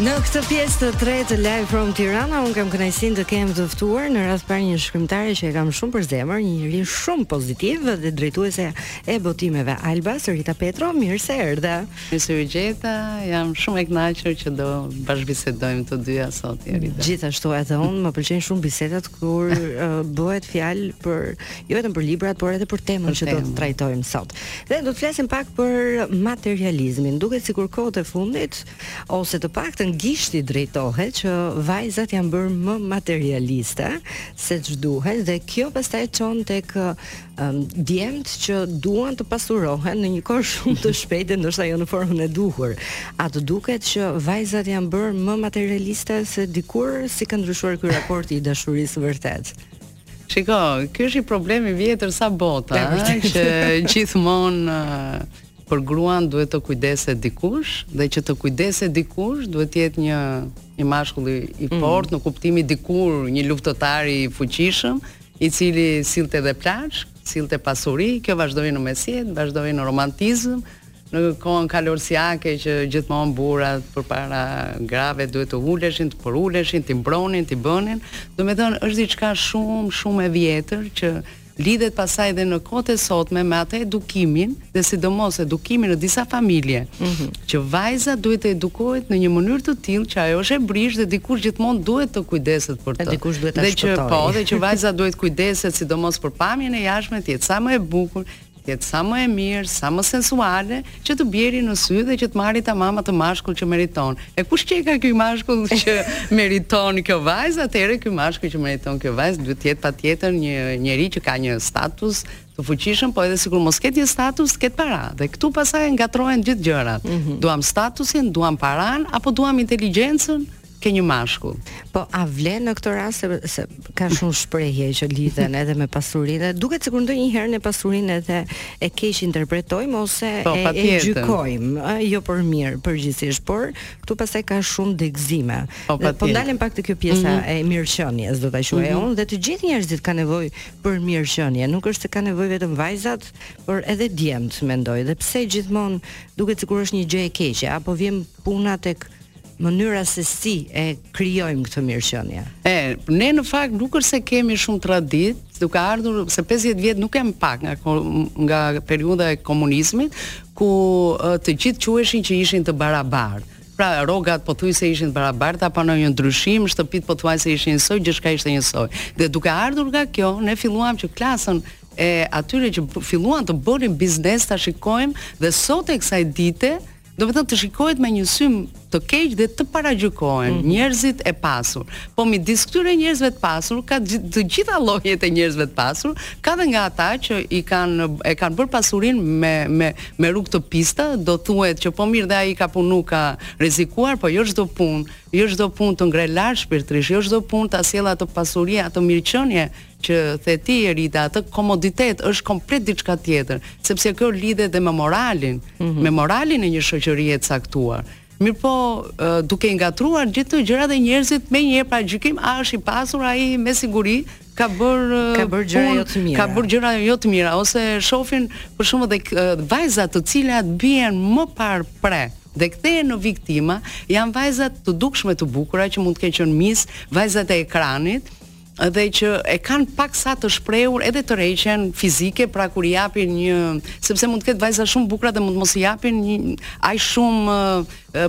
Në këtë pjesë të tretë të Live from Tirana, unë kam kënaqësinë të kem të ftuar në radhë parë një shkrimtare që e kam shumë për zemër, një njeri shumë pozitiv dhe drejtuese e botimeve Albas, Rita Petro, mirë se erdhe. Mirë se u gjeta, jam shumë e kënaqur që do bashkëbisedojmë të dyja sot, Jeri. Gjithashtu edhe unë më pëlqejnë shumë bisedat kur uh, bëhet fjalë për jo vetëm për librat, por edhe për temën për që temë. do të trajtojmë sot. Dhe do të flasim pak për materializmin. Duket sikur kohët e fundit ose të paktën gishti drejtohet që vajzat janë bërë më materialiste se ç'duhet dhe kjo pastaj çon tek um, djemtë që duan të pasurohen në një kohë shumë të shpejtë ndoshta jo në formën e duhur. A të duket që vajzat janë bërë më materialiste se dikur si ka ndryshuar ky raport i dashurisë së vërtetë? Shiko, ky është një problem i vjetër sa bota, që gjithmonë për gruan duhet të kujdeset dikush dhe që të kujdeset dikush duhet të jetë një një mashkull i mm. fortë mm. në kuptimin dikur një luftëtar i fuqishëm, i cili sillte dhe plaçkë, sillte pasuri, kjo vazhdoi në mesjetë, vazhdoi në romantizëm, Në kohën kalorësiake që gjithmonë burrat përpara grave duhet të uleshin, të përuleshin, t'i mbronin, t'i bënin, domethënë është diçka shumë, shumë e vjetër që lidhet pastaj dhe në kohët e sotme me atë edukimin dhe sidomos edukimin në disa familje mm -hmm. që vajza duhet të edukohet në një mënyrë të tillë që ajo është e brishtë dhe dikush gjithmonë duhet të kujdeset për të. Dhe dikush duhet ta shpëtojë. Dhe që po, dhe që vajza duhet të kujdeset sidomos për pamjen e jashtme të jetë sa më e bukur, Të jetë sa më e mirë, sa më sensuale, që të bjerë në sy dhe që të marrë tamam atë mashkull që meriton. E kush qenka ky mashkull që meriton kjo vajzë, atëherë ky mashkull që meriton kjo vajzë duhet të jetë patjetër një njeri që ka një status të fuqishëm, po edhe sikur mos ketë një status, të ketë para. Dhe këtu pastaj ngatërrohen gjithë gjërat. Mm -hmm. Duam statusin, duam paranë apo duam inteligjencën? te një mashkull. Po a vlen në këtë rast se, se ka shumë shprehje që lidhen edhe me pasurinë. Duket sikur ndonjëherë ne pasurinë edhe e keqinterpretojmë ose po, e, e gjykojmë, jo për mirë përgjithësisht, por këtu pastaj ka shumë degëzime. Po, po ndalem pak te kjo pjesa mm -hmm. e mirëqenies, do ta quaj mm -hmm. dhe të gjithë njerëzit kanë nevojë për mirëqenie. Nuk është se kanë nevojë vetëm vajzat, por edhe djemtë, mendoj. Dhe pse gjithmonë duket sikur është një gjë e keqe apo vjen puna tek mënyra se si e krijojmë këtë mirëqenie. E, ne në fakt nuk është se kemi shumë traditë, duke ardhur se 50 vjet nuk janë pak nga nga periudha e komunizmit, ku të gjithë quheshin që ishin të barabartë. Pra rrogat pothuajse ishin të barabarta, pa ndonjë ndryshim, shtëpitë pothuajse ishin njësoj, gjithçka ishte njësoj. Dhe duke ardhur nga kjo, ne filluam që klasën e atyre që filluan të bënin biznes ta shikojmë dhe sot e kësaj dite domethënë të shikohet me një sy të keq dhe të paragjykohen mm -hmm. njerëzit e pasur. Po midis këtyre njerëzve të pasur ka të gjitha llojet e njerëzve të pasur, ka dhe nga ata që i kanë e kanë bërë pasurinë me me me rrugë të pista, do thuhet që po mirë dhe ai ka punu ka rrezikuar, po jo çdo punë, jo çdo punë të ngre lart shpirtërisht, jo çdo punë ta sjell atë pasuri, atë mirëqenie që the ti Jerida, atë komoditet është komplet diçka tjetër, sepse kjo lidhet dhe me moralin, mm -hmm. me moralin e një shoqërie të caktuar. Mirëpo, duke i ngatërruar gjithë këto gjëra dhe njerëzit me një paragjykim, a është i pasur ai me siguri, ka bërë ka bërë gjëra jo të mira. Ka bërë gjëra jo të mira ose shofin për shembull dhe vajzat të cilat bien më parë pre dhe kthehen në viktima, janë vajzat të dukshme të bukura që mund të kenë qenë mis, vajzat e ekranit, dhe që e kanë paksa të shprehur edhe tërheqjen fizike, pra kur i japin një, sepse mund të ketë vajza shumë të bukura dhe mund të mos i japin aq shumë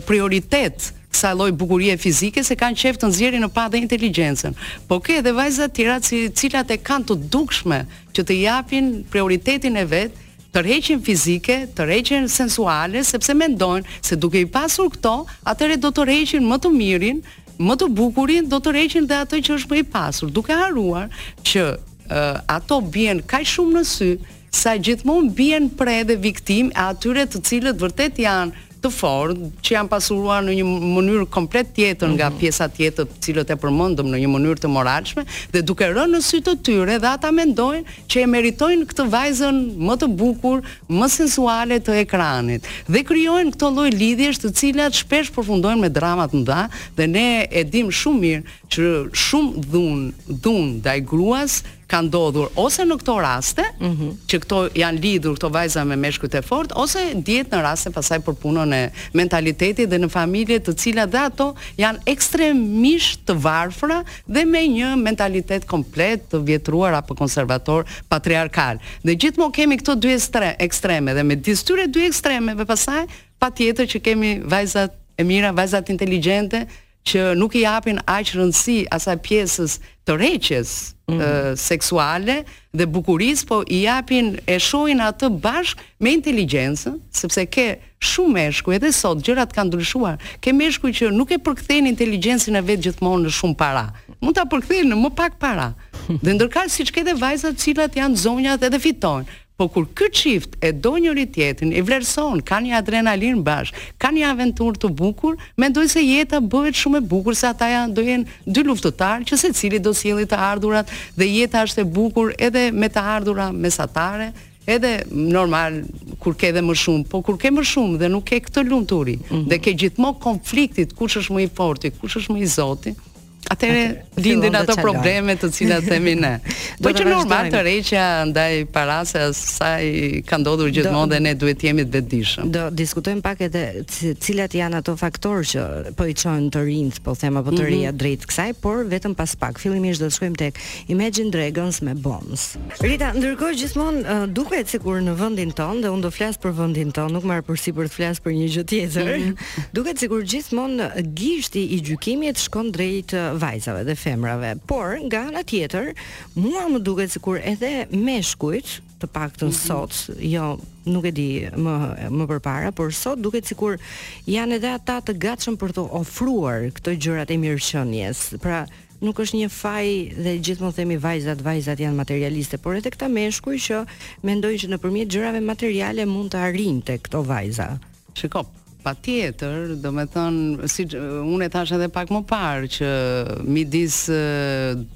prioritet kësaj lloj bukurie fizike se kanë qejf të nxjerrin në pah dhe inteligjencën. Po ke edhe vajza të tjera të cilat e kanë të dukshme që të japin prioritetin e vet tërheqjen fizike, tërheqjen sensuale, sepse mendojnë se duke i pasur këto, atëherë do tërheqin më të mirin, më të bukurin, do tërheqin dhe atë që është më i pasur, duke harruar që ato bien kaq shumë në sy sa gjithmonë bien pre dhe viktimë e atyre të cilët vërtet janë të fortë që janë pasuruar në një mënyrë komplet tjetër nga mhm. pjesa tjetër të cilët e përmendëm në një mënyrë të moralshme dhe duke rënë në sy të tyre dhe ata mendojnë që e meritojnë këtë vajzën më të bukur, më sensuale të ekranit dhe krijojnë këto lloj lidhjesh të cilat shpesh përfundojnë me drama të mëdha dhe ne e dimë shumë mirë që shumë dhunë dhunë ndaj gruas ka ndodhur ose në këto raste, mm -hmm. që këto janë lidhur këto vajza me meshkujt e fortë ose dihet në raste pastaj për punën e mentalitetit dhe në familje të cilat dhe ato janë ekstremisht të varfra dhe me një mentalitet komplet të vjetruar apo konservator patriarkal. Dhe gjithmonë kemi këto dy ekstreme dhe midis këtyre dy ekstremeve pastaj patjetër që kemi vajzat e mira, vajzat inteligjente, që nuk i japin aq rëndësi asaj pjesës tërheqjes mm -hmm. seksuale dhe bukurisë, po i japin e shohin atë bashkë me inteligjencën, sepse ke shumë meshkuj edhe sot gjërat kanë ndryshuar. Ke meshkuj që nuk e përkthejnë inteligjencën e vet gjithmonë në shumë para. Mund ta përkthejnë në më pak para. Dhe ndërkaq siç ke edhe vajzat të cilat janë zonjat edhe fitojnë. Po kur ky çift e do njëri-tjetrin, e vlerëson, kanë një adrenalinë bashkë, kanë një aventurë të bukur, mendoj se jeta bëhet shumë e bukur se ata janë do jenë dy luftëtarë që secili do sjelli të ardhurat dhe jeta është e bukur edhe me të ardhura mesatare, edhe normal kur ke dhe më shumë, po kur ke më shumë dhe nuk ke këtë lumturi, dhe ke gjithmonë konfliktin kush është më i forti, kush është më i zoti, Atëherë lindin ato probleme të cilat themi ne. Po që normal tërheqja ndaj parasë asaj ka ndodhur gjithmonë dhe ne duhet të jemi të vetëdijshëm. Do diskutojmë pak edhe cilat janë ato faktorë që po i çojnë të rinjtë, po them apo të mhm. rejat drejt kësaj, por vetëm pas pak. Fillimisht do të shkojmë tek Imagine Dragons me Bones. Rita, ndërkohë gjithmonë uh, duket sikur në vendin tonë dhe unë do flas për vendin tonë, nuk marr përsipër të flas për një gjë tjetër. Mhm. Duket sikur gjithmonë gishti i gjykimit shkon drejt vajzave dhe femrave, por nga ana tjetër, mua më duket sikur edhe meshkujt, të paktën mhm. sot, jo nuk e di më më përpara, por sot duket sikur janë edhe ata të gatshëm për të ofruar këto gjërat e mirëqenies. Pra, nuk është një faj dhe gjithmonë themi vajzat, vajzat janë materialiste, por edhe këta meshkuj që mendojnë që nëpërmjet gjërave materiale mund të arrijnë tek këto vajza. Shiko, patjetër, domethënë, si unë e thashë edhe pak më parë, që midis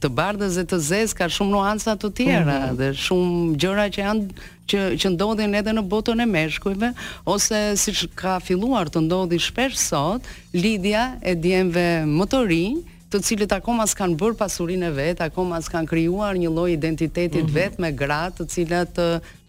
të bardhës dhe të zezës ka shumë nuanca të tjera, mm -hmm. dhe shumë gjëra që janë që që ndodhin edhe në botën e meshkujve ose siç ka filluar të ndodhi shpesh sot lidhja e djemve më të rinj të cilët akoma s'kanë bërë pasurinë e vet, akoma s'kanë krijuar një lloj identiteti mm -hmm. vet me gratë, të cilat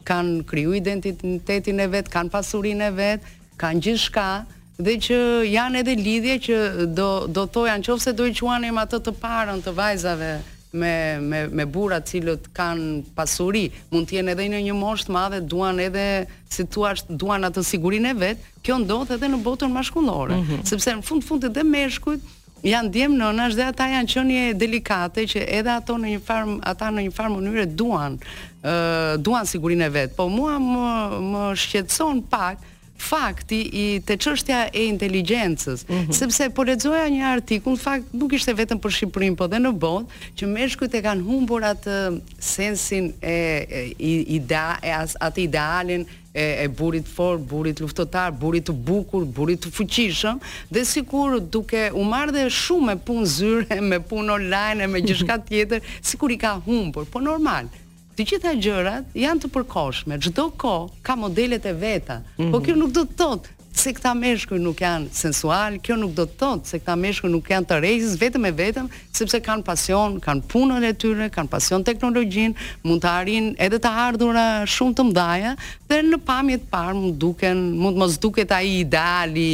kanë kriju identitetin e vet, kanë pasurinë e vet, kanë gjithçka dhe që janë edhe lidhje që do do thoja në qoftë se do e quanim atë të parën të vajzave me me me burra të cilët kanë pasuri, mund të jenë edhe në një moshë të madhe, duan edhe si të thuash duan atë sigurinë e vet, kjo ndodh edhe në botën mashkullore, mm -hmm. sepse në fund fundit dhe meshkujt Janë djem nënash dhe ata janë qenie delikate që edhe ato në një farë ata në një farë mënyre duan ë uh, duan sigurinë e vet. Po mua më më shqetëson pak fakti i te çështja e inteligjencës, mm -hmm. sepse po lexoja një artikull, në fakt nuk ishte vetëm për Shqipërinë, po dhe në botë, që meshkujt e kanë humbur atë sensin e, e i, ida e as atë idealin e e burrit të fortë, burrit luftëtar, burrit të bukur, burrit të fuqishëm dhe sikur duke u marrë dhe shumë me punë zyre, me punë online e me gjithçka tjetër, sikur i ka humbur, po normal. Të gjitha gjërat janë të përkohshme, çdo kohë ka modelet e veta. Mm -hmm. Po mhm. kjo nuk do të thotë se këta meshkuj nuk janë sensualë, kjo nuk do të thotë se këta meshkuj nuk janë tërheqës vetëm e vetëm sepse kanë pasion, kanë punën e tyre, kanë pasion teknologjinë, mund të arrijnë edhe të ardhura shumë të mëdha dhe në pamje të parë mund duken, mund mos duket ai ideali,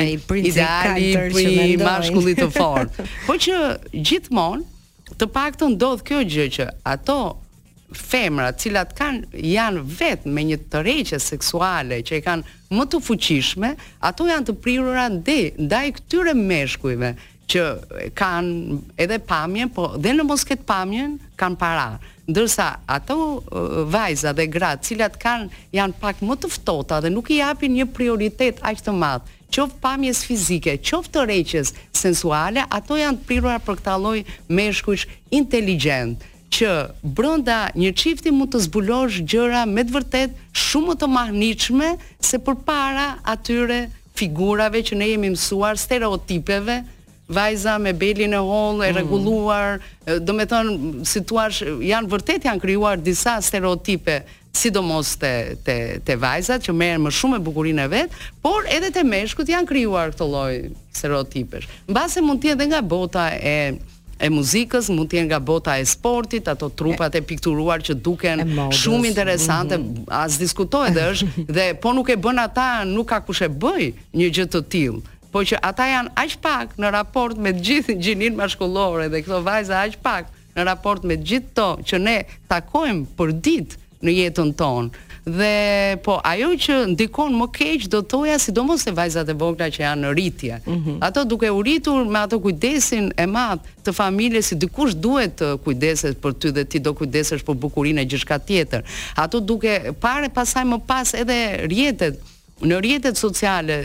ai princ ideali i mashkullit të fortë. Po që gjithmonë të paktën ndodh kjo gjë që ato femra, të cilat kanë janë vetë me një tërheqje seksuale që e kanë më të fuqishme, ato janë të prirura ndaj ndaj këtyre meshkujve që kanë edhe pamjen, po dhe në mos ketë pamjen kanë para. Ndërsa ato vajza dhe gra, të cilat kanë janë pak më të ftohta dhe nuk i japin një prioritet aq të madh, qoftë pamjes fizike, qoftë tërheqjes sensuale, ato janë të prirura për këtë lloj meshkujsh inteligjentë. që brenda një çifti mund të zbulosh gjëra me të vërtetë shumë më të mahnitshme se përpara atyre figurave që ne jemi mësuar stereotipeve, vajza me belin e hollë, e mm. rregulluar, mm. do me thënë, si të thuash, janë vërtet janë krijuar disa stereotipe sidomos te te te vajzat që merren më shumë me bukurinë e vet, por edhe te meshkujt janë krijuar këto lloj stereotipesh. Mbase mund të jenë edhe nga bota e e muzikës, mund të jenë nga bota e sportit, ato trupat e, e pikturuar që duken shumë interesante, mm -hmm. as diskutohet dhe është dhe po nuk e bënë ata, nuk ka kush e bën një gjë të tillë po që ata janë aq pak në raport me gjithë gjininë mashkullore dhe këto vajza aq pak në raport me gjithë ato që ne takojmë përditë në jetën tonë. Dhe po ajo që ndikon më keq do thoja sidomos te vajzat e vogla që janë në rritje. Mm -hmm. Ato duke u rritur me atë kujdesin e madh të familjes si dikush duhet të kujdeset për ty dhe ti do kujdesesh për bukurinë e gjithçka tjetër. Ato duke parë pastaj më pas edhe rrjetet në rrjetet sociale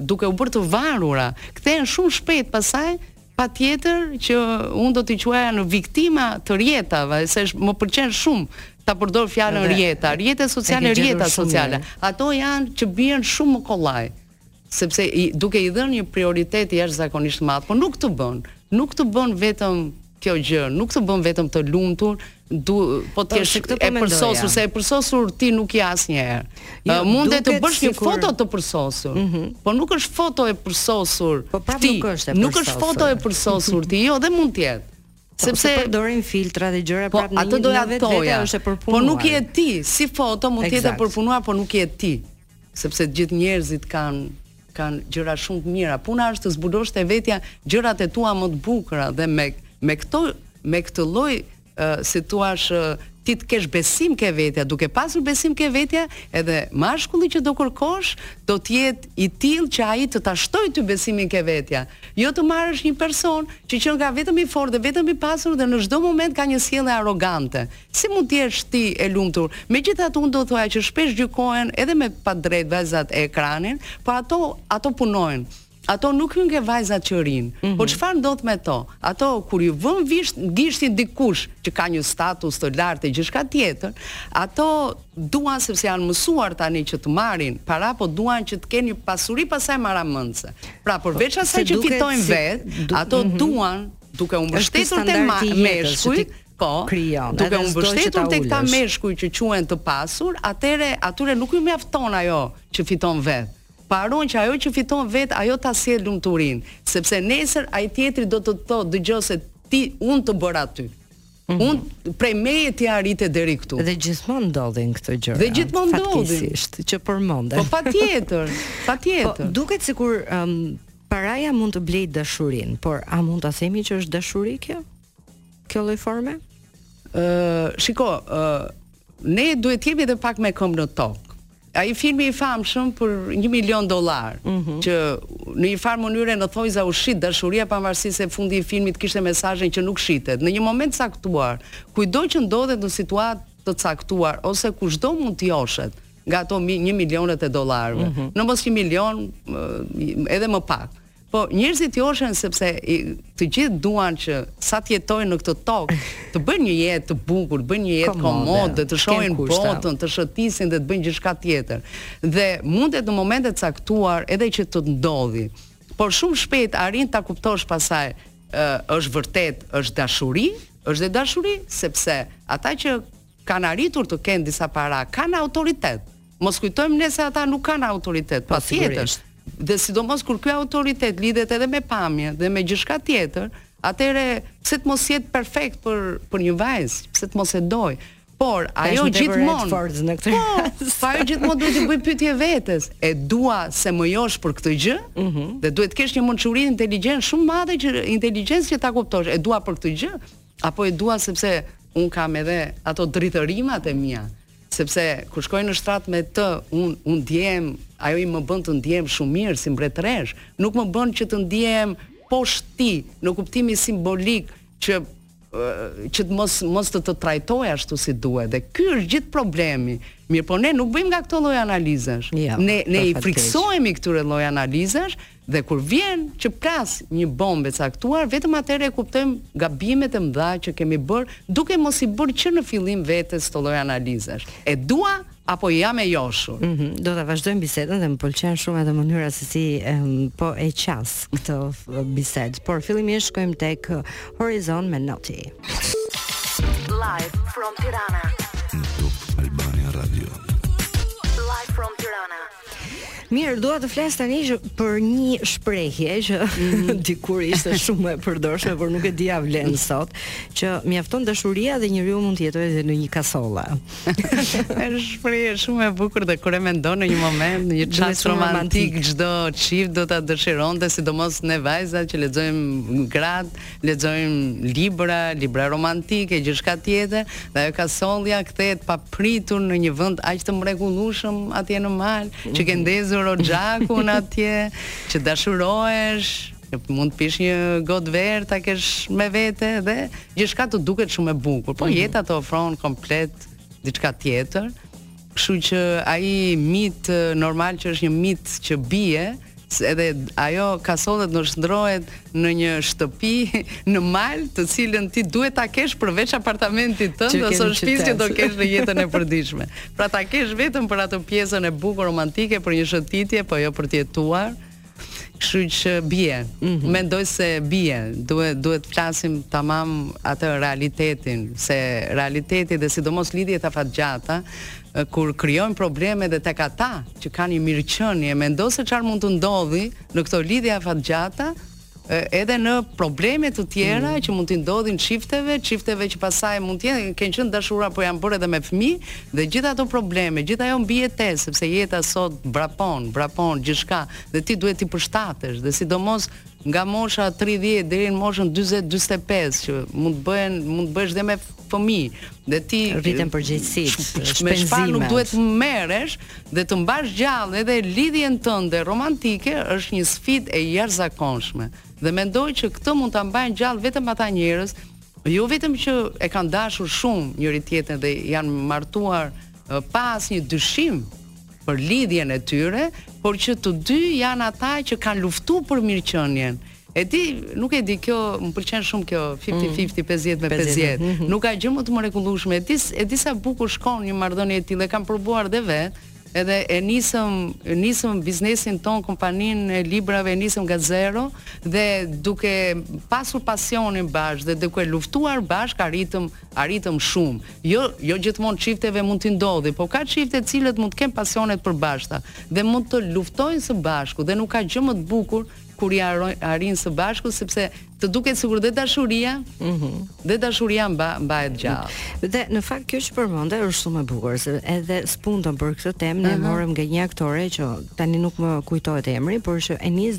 duke u bërë të varura, kthehen shumë shpejt pastaj pastaj që unë do t'i quaja në viktima të rrjetave, se seç më pëlqen shumë ta përdor fjalën rrjeta, rrjete sociale, rrjeta sociale. Ato janë që bien shumë më kollaj sepse i, duke i dhënë një prioritet jashtëzakonisht të madh, por nuk të bën, nuk të bën vetëm kjo gjë, nuk të bën vetëm të lumtur, Dhe, po të jesh po, e përsosur, se e përsosur ti nuk je asnjëherë. Jo, mund të bësh një foto të përsosur, mm -hmm. po nuk është foto e përsosur. Po prapë nuk është e përsosur. Nuk është foto e përsosur ti, jo, dhe mund të jetë. Po, Sepse po përdorin filtra dhe gjëra po, prapë në një vetë vetë është e përpunuar. Po nuk je ti, si foto mund të jetë e përpunuar, po nuk je ti. sepse të gjithë njerëzit kanë kanë gjëra shumë të mira. Puna është të zbulosh te vetja gjërat e tua më të bukura dhe me me këto me këtë lloj uh, si thua ti të kesh besim ke vetja, duke pasur besim ke vetja, edhe mashkulli që do kërkosh do të jetë i tillë që ai të ta shtojë ty besimin ke vetja. Jo të marrësh një person që qenka vetëm i fortë dhe vetëm i pasur dhe në çdo moment ka një sjellje arrogante. Si mund të jesh ti e lumtur? Megjithatë unë do të thoja që shpesh gjykohen edhe me të padrejtë vajzat e ekranit, po ato ato punojnë. Ato nuk hyjnë ke vajzat që rrinë. Mm -hmm. Po çfarë ndodh me to? Ato kur ju vën visht gishtin dikush që ka një status të lartë e gjithçka tjetër, ato duan sepse janë mësuar tani që të marrin para, po duan që të kenë një pasuri pastaj marramendëse. Pra përveç po, asaj që fitojnë si, vetë, ato mm -hmm. duan duke u mbështetur te meshkujt, Po. Krijon. Duke u mbështetur te këta meshkuj që quhen të pasur, atëhere atyre nuk ju mjafton ajo që fiton vetë. Harron që ajo që fiton vetë, ajo ta sjell lumturinë, sepse nesër ai tjetri do të të thotë dëgjo se ty unë të bëra ty. Mm -hmm. Unë prej meje ti arrite deri këtu. Dhe gjithmonë ndodhin këto gjëra. Dhe gjithmonë ndodhin. Që përmenden. Po patjetër, patjetër. Po duket sikur um, paraja mund të blejë dashurinë, por a mund ta themi që është dashuri kjo? kjo lloj forme? Ë, uh, shiko, ë uh, ne duhet të jemi edhe pak me këmbë në tokë. Ai filmi i famshëm për 1 milion dollarë, mm -hmm. që në një farë mënyre në thonjza u shit dashuria pavarësisht se fundi i filmit kishte mesazhin që nuk shitet. Në një moment të caktuar, kujdo që ndodhet në situatë të caktuar ose kushdo mund të joshet nga ato 1 milionet e dollarëve. Mm -hmm. Në mos 1 milion edhe më pak. Po njerëzit joshen sepse i, të gjithë duan që sa të jetojnë në këtë tokë, të bëjnë një jetë të bukur, të bëjnë një jetë komode, të shohin botën, të shëtisin dhe të bëjnë gjithçka tjetër. Dhe mundet në momente të caktuar edhe që të ndodhë. Por shumë shpejt arrin ta kuptosh pastaj, ë, është vërtet, është dashuri, është dhe dashuri, sepse ata që Kanë arritur të kenë disa para, kanë autoritet. Mos kujtojmë ne se ata nuk kanë autoritet, po, patjetër. Dhe sidomos kur ky autoritet lidhet edhe me pamjen dhe me gjithçka tjetër, atëherë pse të mos jetë perfekt për për një vajzë, pse të mos e dojë. Por ajo gjithmonë forcë në këtë. Po, po ajo gjithmonë duhet t'i bëjë pyetje vetes, e dua se më josh për këtë gjë? Ëh. Mhm. Dhe duhet të kesh një mençuri inteligjencë shumë të madhe që inteligjencë që ta kuptosh, e dua për këtë gjë? Apo e dua sepse un kam edhe ato dritërimat e mia, sepse kur shkoj në shtrat me të, un un ndjehem, ai më bën të ndjehem shumë mirë si mbretëreshë. Nuk më bën që të ndjehem poshtë tij, në kuptimin simbolik që që të mos mos të të trajtoj ashtu si duhet. Dhe ky është gjithë problemi. Mirëpo ne nuk bëjmë nga këto lloj analizash. Ja, jo, ne ne i friksohemi këtyre lloj analizash, Dhe kur vjen që plas një bombë e caktuar, vetëm atëherë e kuptojmë gabimet e mëdha që kemi bërë, duke mos i bërë që në fillim vetes këto lloj analizash. E dua apo jam e joshur. Mm -hmm. Do ta vazhdojmë bisedën dhe më pëlqen shumë edhe mënyra se si e, po e qas këtë bisedë. Por fillimisht shkojmë tek Horizon me Noti. Live from Tirana. Top Albania Radio. Live from Tirana. Mirë, dua të flas tani që për një shprehje që mm. dikur ishte shumë e përdorshme, por nuk e di a vlen sot, që mjafton dashuria dhe njeriu mund të jetojë edhe në një kasolle. Është shprehje shumë e bukur dhe kur e mendon në një moment, në një çast romantik, çdo çift do ta dëshironte, sidomos ne vajzat që lexojmë gratë, lexojmë libra, libra romantike, gjithçka tjetër, dhe ajo kasollja kthehet papritur në një vend aq të mrekullueshëm atje në mal, që ke ndezur oxhakun atje, që dashurohesh, mund të pish një gotë verë ta kesh me vete dhe gjithçka të duket shumë e bukur, por mhm. jeta të ofron komplet diçka tjetër. Kështu që ai mit normal që është një mit që bie, edhe ajo kasollja do shndërrohet në një shtëpi në mal, të cilën ti duhet ta kesh përveç apartamentit tënd ose shtëpisë që do kesh në jetën e përditshme. Pra ta kesh vetëm për atë pjesën e bukur romantike për një shëtitje, po jo për të jetuar. Kështu që bie. Mm -hmm. Mendoj se bie. Duhet duhet të flasim tamam atë realitetin, se realiteti dhe sidomos lidhjet afatgjata kur krijojnë probleme dhe tek ata që kanë një mirëqenie, mendo se çfarë mund të ndodhi në këto lidhje afatgjata, edhe në probleme të tjera mm. që mund t'i ndodhin çifteve, çifteve që pasaj mund të jenë kanë qenë dashura por janë bërë edhe me fëmijë dhe gjithë ato probleme, gjithë ajo mbijetesë, sepse jeta sot vrapon, vrapon gjithçka dhe ti duhet t'i përshtatesh dhe sidomos nga mosha 30 deri në moshën 40-45 që mund të bëhen mund të bëhesh dhe me fëmijë dhe të rriten përgjegjësitë, shpenzimet. Me çfarë nuk duhet të merresh, dhe të mbash gjallë edhe lidhjen tënde romantike është një sfidë e jashtëzakonshme dhe mendoj që këtë mund ta mbajnë gjallë vetëm ata njerëz jo vetëm që e kanë dashur shumë njëri tjetrin dhe janë martuar pa asnjë dyshim për lidhjen e tyre, por që të dy janë ata që kanë luftuar për mirëqenien E di, nuk e di, kjo më pëlqen shumë kjo 50-50, 50 mm. me 50. Mhm. Nuk ka gjë më të mrekullueshme. E di, e di sa bukur shkon një marrëdhënie e tillë, e kam provuar dhe vetë. Edhe e nisëm, nisëm biznesin tonë, kompaninë e librave, e nisëm nga zero dhe duke pasur pasionin bashkë dhe duke luftuar bashkë arritëm, arritëm shumë. Jo, jo gjithmonë çifteve mund të ndodhi, por ka çifte të cilët mund të kenë pasione të përbashkëta dhe mund të luftojnë së bashku dhe nuk ka gjë më të bukur kur ia arrin së bashku sepse të duket sikur dhe dashuria, ëh, mm -hmm. dhe dashuria mba mbahet gjallë. Mhm. Dhe në fakt kjo që përmende është shumë e bukur, se edhe spunton për këtë temë ne uh -huh. e morëm nga një aktore që tani nuk më kujtohet emri, por që e nis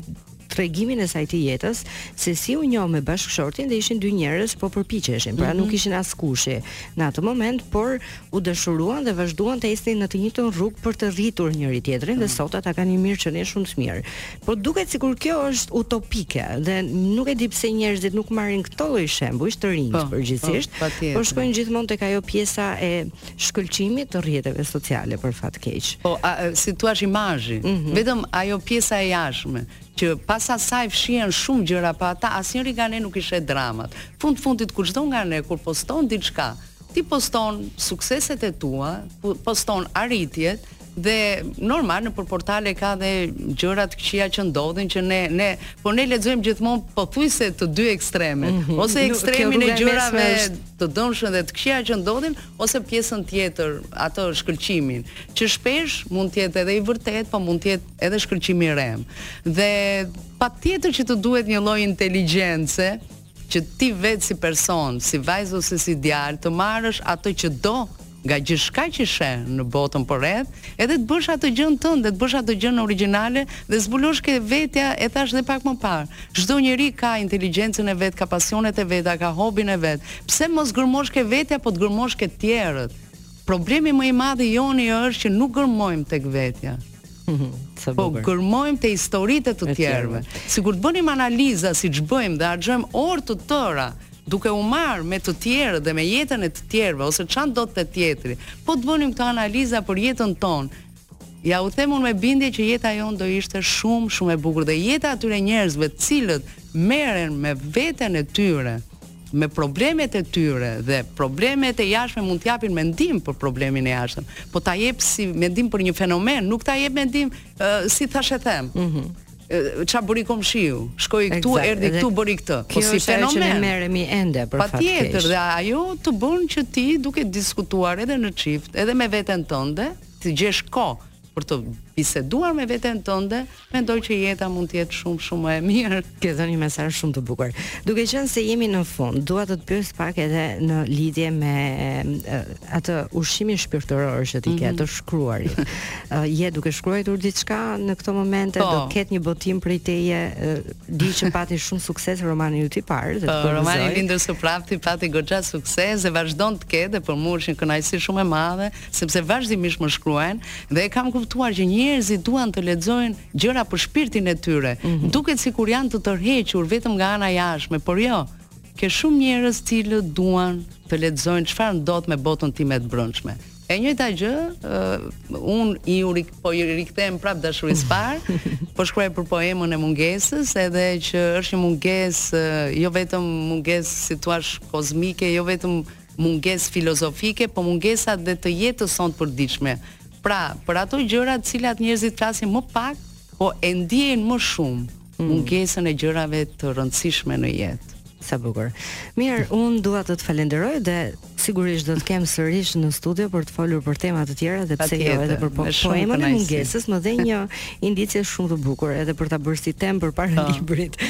tregimin e saj të jetës se si u njoh me bashkëshortin dhe ishin dy njerëz që po përpiqeshin, pra mm -hmm. nuk ishin askushi në atë moment, por u dashuruan dhe vazhduan të ecnin në të njëjtën rrugë për të rritur njëri tjetrin dhe mm. sot ata kanë një mirëqenie shumë të mirë. Po duket sikur kjo është utopike dhe nuk e di pse njerëzit nuk marrin këto lloj shembujsh, të rinjtë po, po, përgjithsisht, po, po shkojnë gjithmonë tek ajo pjesa e shkëlqimit të rrjeteve sociale për fat të keq. Po a, si thua imazhi, mm -hmm. vetëm ajo pjesa e jashtme që pas asaj fshihen shumë gjëra pa ata, asnjëri nga ne nuk i sheh dramat. Fund fundit kushdo nga ne kur poston diçka, Ti poston sukseset e tua, poston arritjet dhe normal nëpër portale ka dhe gjëra të këqija që ndodhin që ne ne po ne lexojmë gjithmonë pothuajse të dy ekstremet, mm -hmm. ose ekstremin e gjërave të dëmshme dhe të këqija që ndodhin ose pjesën tjetër, atë shkëlqimin, që shpesh mund të jetë edhe i vërtetë, po mund të jetë edhe shkëlqim i rremë. Dhe patjetër që të duhet një lloj inteligjence, që ti vetë si person, si vajzë ose si djalë të marrësh atë që do nga gjithçka që sheh në botën përreth, edhe të bësh atë gjën tënde, të bësh atë gjën origjinale dhe të zbulosh ke vetja, e thashë dhe pak më parë. Çdo njeri ka inteligjencën e vet, ka pasionet e veta, ka hobin e vet. Pse mos gërmosh ke vetja, po të gërmosh ke të tjerët? Problemi më i madh i joni është që nuk gërmojmë tek vetja. Po gërmojmë te historitë e të tjerëve. Sikur të bënim analiza siç bëjmë dhe harxhojmë orë të tëra duke u marrë me të tjerët dhe me jetën e të tjerëve ose ça ndodh te tjetri. Po të bënim këto analiza për jetën tonë. Ja u them unë me bindje që jeta jonë do ishte shumë shumë e bukur dhe jeta e atyre njerëzve të cilët merren me veten e tyre me problemet e tyre dhe problemet e jashtme mund të japin mendim për problemin e jashtëm. Po ta jep si mendim për një fenomen, nuk ta jep mendim uh, si thashethem. Mm -hmm ça bëri komshiu, shkoi këtu, exact, erdhi këtu, bëri këtë. Po si fenomen. Kjo është që ne merremi ende për fat të keq. Patjetër, dhe ajo të bën që ti duke diskutuar edhe në çift, edhe me veten tënde, të gjesh kohë për të biseduar me veten tënde, mendoj që jeta mund të jetë shumë shumë më e mirë. Ke dhënë një mesazh shumë të bukur. Duke qenë se jemi në fund, dua të të pyes pak edhe në lidhje me atë ushqimin shpirtëror që ti ke mm -hmm. të shkruarit. Je duke shkruar diçka në këto momente, po. do ketë një botim prej teje, di që pati shumë sukses romani yt i parë, dhe të po, romani i Lindur së prapthi pati goxha sukses dhe vazhdon të ketë, por mua është një kënaqësi shumë e madhe sepse vazhdimisht më shkruajn dhe e kam kuptuar që njerëzit duan të lexojnë gjëra për shpirtin e tyre. Mm -hmm. Duket sikur janë të tërhequr vetëm nga ana jashtme, por jo. Ka shumë njerëz të cilët duan të lexojnë çfarë ndodh me botën time të brendshme. E njëjta gjë, uh, un iu rik, po i rikthem prap dashurisë parë, po shkruaj për poemën e mungesës, edhe që është një mungesë, uh, jo vetëm mungesë si thua kozmike, jo vetëm Mungesë filozofike, po mungesa dhe të jetës sonë të përditshme. Pra, për ato gjëra të cilat njerëzit flasin më pak, po e ndiejnë më shumë, mm. mungesën e gjërave të rëndësishme në jetë. Sa bukur. Mirë, un dua të të falenderoj dhe sigurisht do të kem sërish në studio për të folur për tema të tjera dhe pse jo edhe për po poemën e mungesës, më dhe një indicie shumë të bukur edhe për ta bërë si temë përpara oh. librit.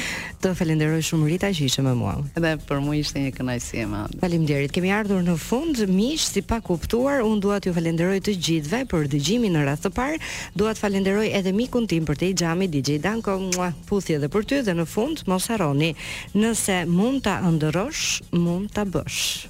Të falenderoj shumë Rita që ishe me mua. Edhe për mua ishte një kënaqësi e madhe. Faleminderit. Kemi ardhur në fund, miq, si pa kuptuar, unë dua t'ju falenderoj të gjithëve për dëgjimin në radhë të parë. Dua të falenderoj edhe mikun tim përtej xhamit DJ Danko. Muah, puthje edhe për ty dhe në fund mos harroni, nëse mund ta ëndërrosh, mund ta bësh.